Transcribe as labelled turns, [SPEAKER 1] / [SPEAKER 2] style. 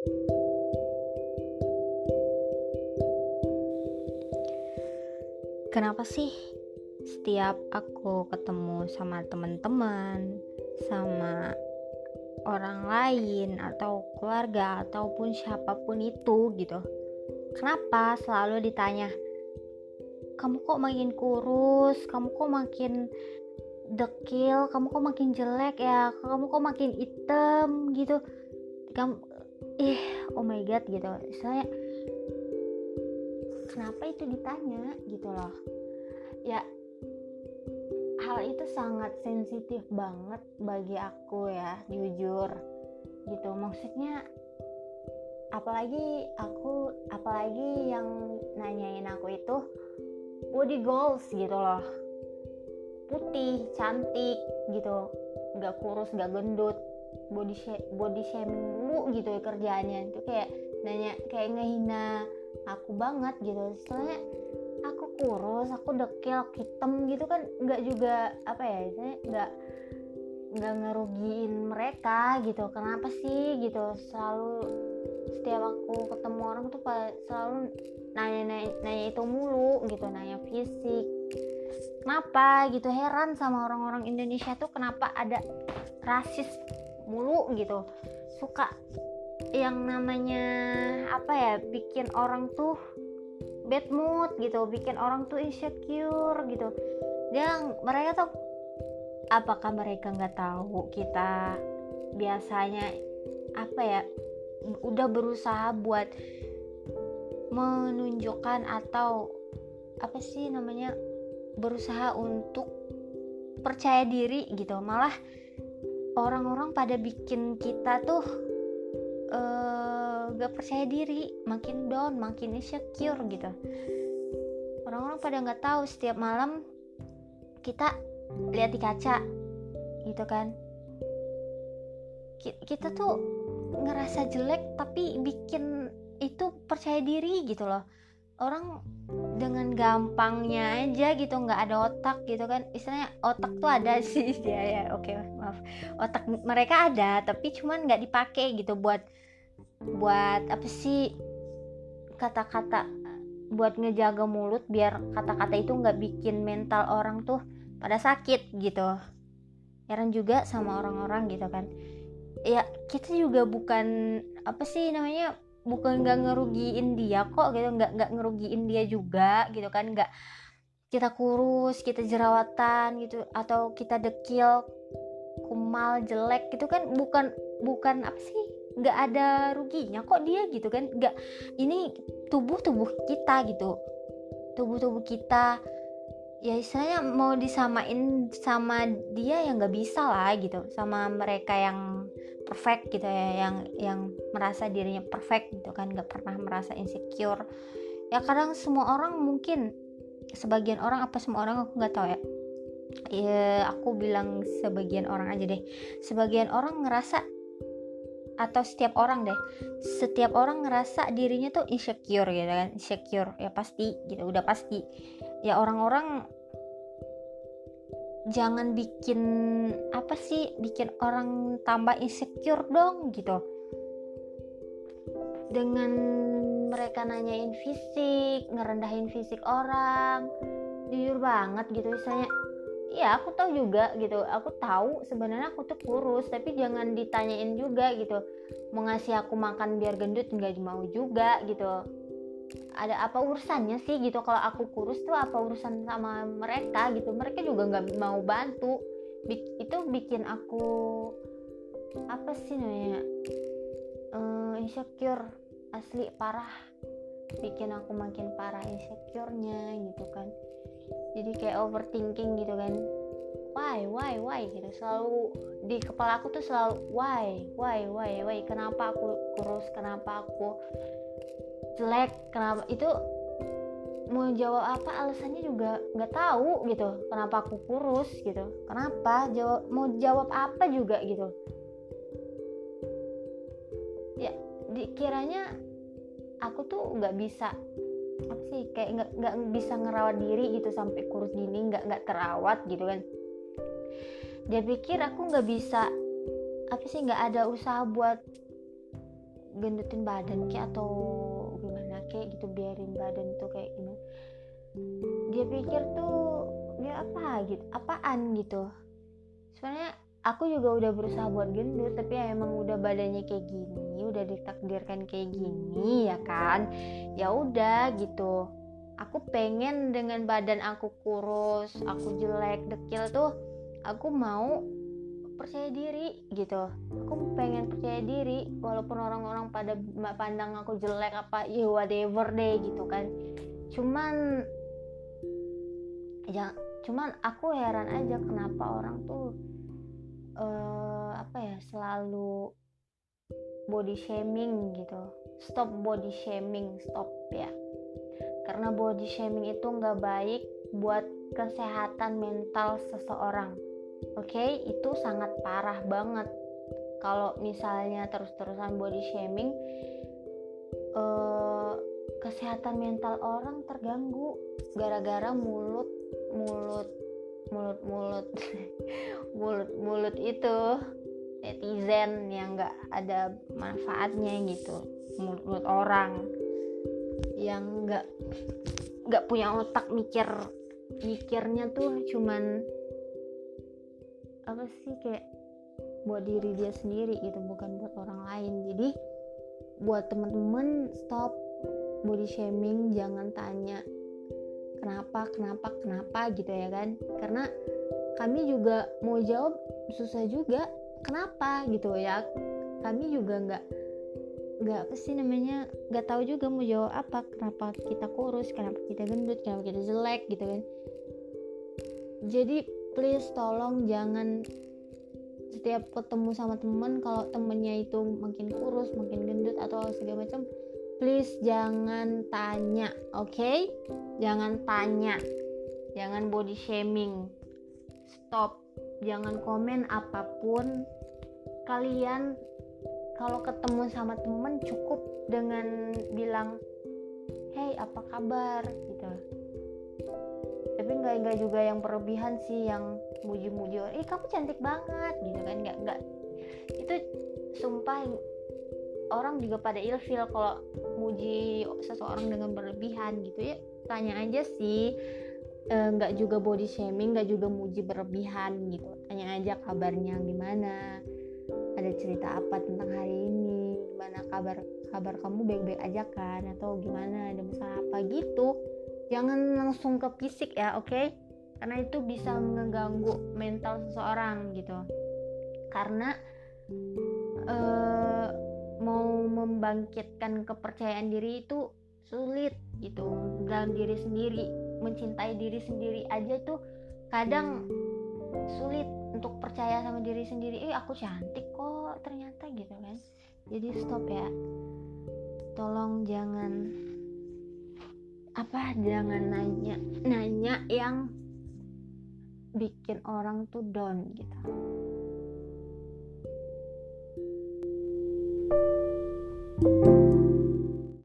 [SPEAKER 1] Kenapa sih setiap aku ketemu sama teman-teman, sama orang lain atau keluarga ataupun siapa pun itu gitu. Kenapa selalu ditanya, "Kamu kok makin kurus? Kamu kok makin dekil? Kamu kok makin jelek ya? Kamu kok makin hitam gitu?" Kamu ih, oh my god gitu. Saya kenapa itu ditanya? Gitu loh. Ya hal itu sangat sensitif banget bagi aku ya jujur. Gitu maksudnya apalagi aku apalagi yang nanyain aku itu body goals gitu loh. Putih cantik gitu. Nggak kurus nggak gendut body body shaming gitu ya kerjaannya. Itu kayak nanya kayak ngehina aku banget gitu. Soalnya aku kurus aku dekil aku hitam gitu kan nggak juga apa ya nggak nggak ngerugiin mereka gitu. Kenapa sih gitu? Selalu setiap aku ketemu orang tuh selalu nanya, nanya nanya itu mulu gitu nanya fisik. Kenapa gitu? Heran sama orang-orang Indonesia tuh kenapa ada rasis mulu gitu suka yang namanya apa ya bikin orang tuh bad mood gitu bikin orang tuh insecure gitu. Dan mereka tuh apakah mereka nggak tahu kita biasanya apa ya udah berusaha buat menunjukkan atau apa sih namanya berusaha untuk percaya diri gitu. Malah orang-orang pada bikin kita tuh uh, gak percaya diri makin down makin insecure gitu. Orang-orang pada nggak tahu setiap malam kita lihat di kaca gitu kan. Kita tuh ngerasa jelek tapi bikin itu percaya diri gitu loh orang dengan gampangnya aja gitu nggak ada otak gitu kan. Istilahnya otak tuh ada sih. Ya ya oke okay, maaf. Otak mereka ada tapi cuman nggak dipakai gitu buat buat apa sih kata-kata buat ngejaga mulut biar kata-kata itu nggak bikin mental orang tuh pada sakit gitu. Heran juga sama orang-orang gitu kan. Ya kita juga bukan apa sih namanya bukan nggak ngerugiin dia kok gitu nggak nggak ngerugiin dia juga gitu kan nggak kita kurus kita jerawatan gitu atau kita dekil kumal jelek gitu kan bukan bukan apa sih nggak ada ruginya kok dia gitu kan nggak ini tubuh tubuh kita gitu tubuh tubuh kita ya istilahnya mau disamain sama dia yang nggak bisa lah gitu. Sama mereka yang perfect gitu ya yang yang merasa dirinya perfect gitu kan nggak pernah merasa insecure. Ya kadang semua orang mungkin sebagian orang apa semua orang aku nggak tahu ya. Ya aku bilang sebagian orang aja deh. Sebagian orang ngerasa atau setiap orang deh. Setiap orang ngerasa dirinya tuh insecure gitu kan. Insecure ya pasti gitu udah pasti. Ya orang-orang jangan bikin apa sih bikin orang tambah insecure dong gitu. Dengan mereka nanyain fisik ngerendahin fisik orang jujur banget gitu. Misalnya Iya aku tahu juga gitu. Aku tahu sebenarnya aku tuh kurus tapi jangan ditanyain juga gitu. Mau ngasih aku makan biar gendut nggak mau juga gitu. Ada apa urusannya sih gitu? Kalau aku kurus tuh apa urusan sama mereka gitu? Mereka juga nggak mau bantu. Bik itu bikin aku apa sih namanya uh, insecure asli parah. Bikin aku makin parah insecure-nya gitu kan jadi kayak overthinking gitu kan. Why why why gitu. Selalu di kepala aku tuh selalu why why why why kenapa aku kurus kenapa aku jelek kenapa itu mau jawab apa alasannya juga nggak tahu gitu. Kenapa aku kurus gitu. Kenapa jawab mau jawab apa juga gitu. Ya dikiranya aku tuh nggak bisa apa sih? Kayak nggak nggak bisa ngerawat diri gitu sampai kurus gini nggak nggak terawat gitu kan. Dia pikir aku nggak bisa apa sih nggak ada usaha buat gendutin badan kayak atau gimana kayak gitu biarin badan tuh kayak gimana. Dia pikir tuh dia apa gitu apaan gitu. Sebenarnya aku juga udah berusaha buat gendut tapi ya emang udah badannya kayak gini udah ditakdirkan kayak gini ya kan? Ya udah gitu. Aku pengen dengan badan aku kurus aku jelek dekil tuh aku mau percaya diri gitu. Aku pengen percaya diri walaupun orang-orang pada pandang aku jelek apa ya whatever deh gitu kan. Cuman ya cuman aku heran aja kenapa orang tuh uh, apa ya selalu body shaming gitu. Stop body shaming stop ya. Karena body shaming itu nggak baik buat kesehatan mental seseorang. Oke okay? itu sangat parah banget. Kalau misalnya terus-terusan body shaming uh, kesehatan mental orang terganggu. Gara-gara mulut mulut mulut mulut mulut mulut itu netizen yang nggak ada manfaatnya gitu. Mulut mulut orang yang nggak nggak punya otak mikir mikirnya tuh cuman apa sih kayak buat diri dia sendiri gitu bukan buat orang lain. Jadi buat temen-temen stop body shaming jangan tanya kenapa kenapa kenapa gitu ya kan. Karena kami juga mau jawab susah juga kenapa gitu ya. Kami juga nggak nggak apa sih namanya nggak tahu juga mau jawab apa kenapa kita kurus kenapa kita gendut kenapa kita jelek gitu kan. Jadi please tolong jangan setiap ketemu sama temen kalau temennya itu makin kurus makin gendut atau segala macam please jangan tanya oke? Okay? jangan tanya. Jangan body shaming. Stop. Jangan komen apa pun. Kalian kalau ketemu sama temen cukup dengan bilang hey apa kabar? gitu. Tapi nggak nggak juga yang berlebihan sih yang muji-muji eh kamu cantik banget gitu kan. Nggak nggak. Itu sumpah orang juga pada ilfil kalau muji seseorang dengan berlebihan gitu ya. Tanya aja sih eh, nggak e, juga body shaming nggak juga muji berlebihan gitu. Tanya aja kabarnya gimana ada cerita apa tentang hari ini gimana kabar kabar kamu baik-baik aja kan atau gimana ada masalah apa gitu. Jangan langsung ke fisik ya oke? Okay? karena itu bisa mengganggu mental seseorang gitu. Karena uh, mau membangkitkan kepercayaan diri itu sulit gitu. Dalam diri sendiri mencintai diri sendiri aja tuh kadang sulit untuk percaya sama diri sendiri. Eh aku cantik kok ternyata gitu kan. Jadi stop ya. Tolong jangan apa jangan nanya nanya yang bikin orang tuh down gitu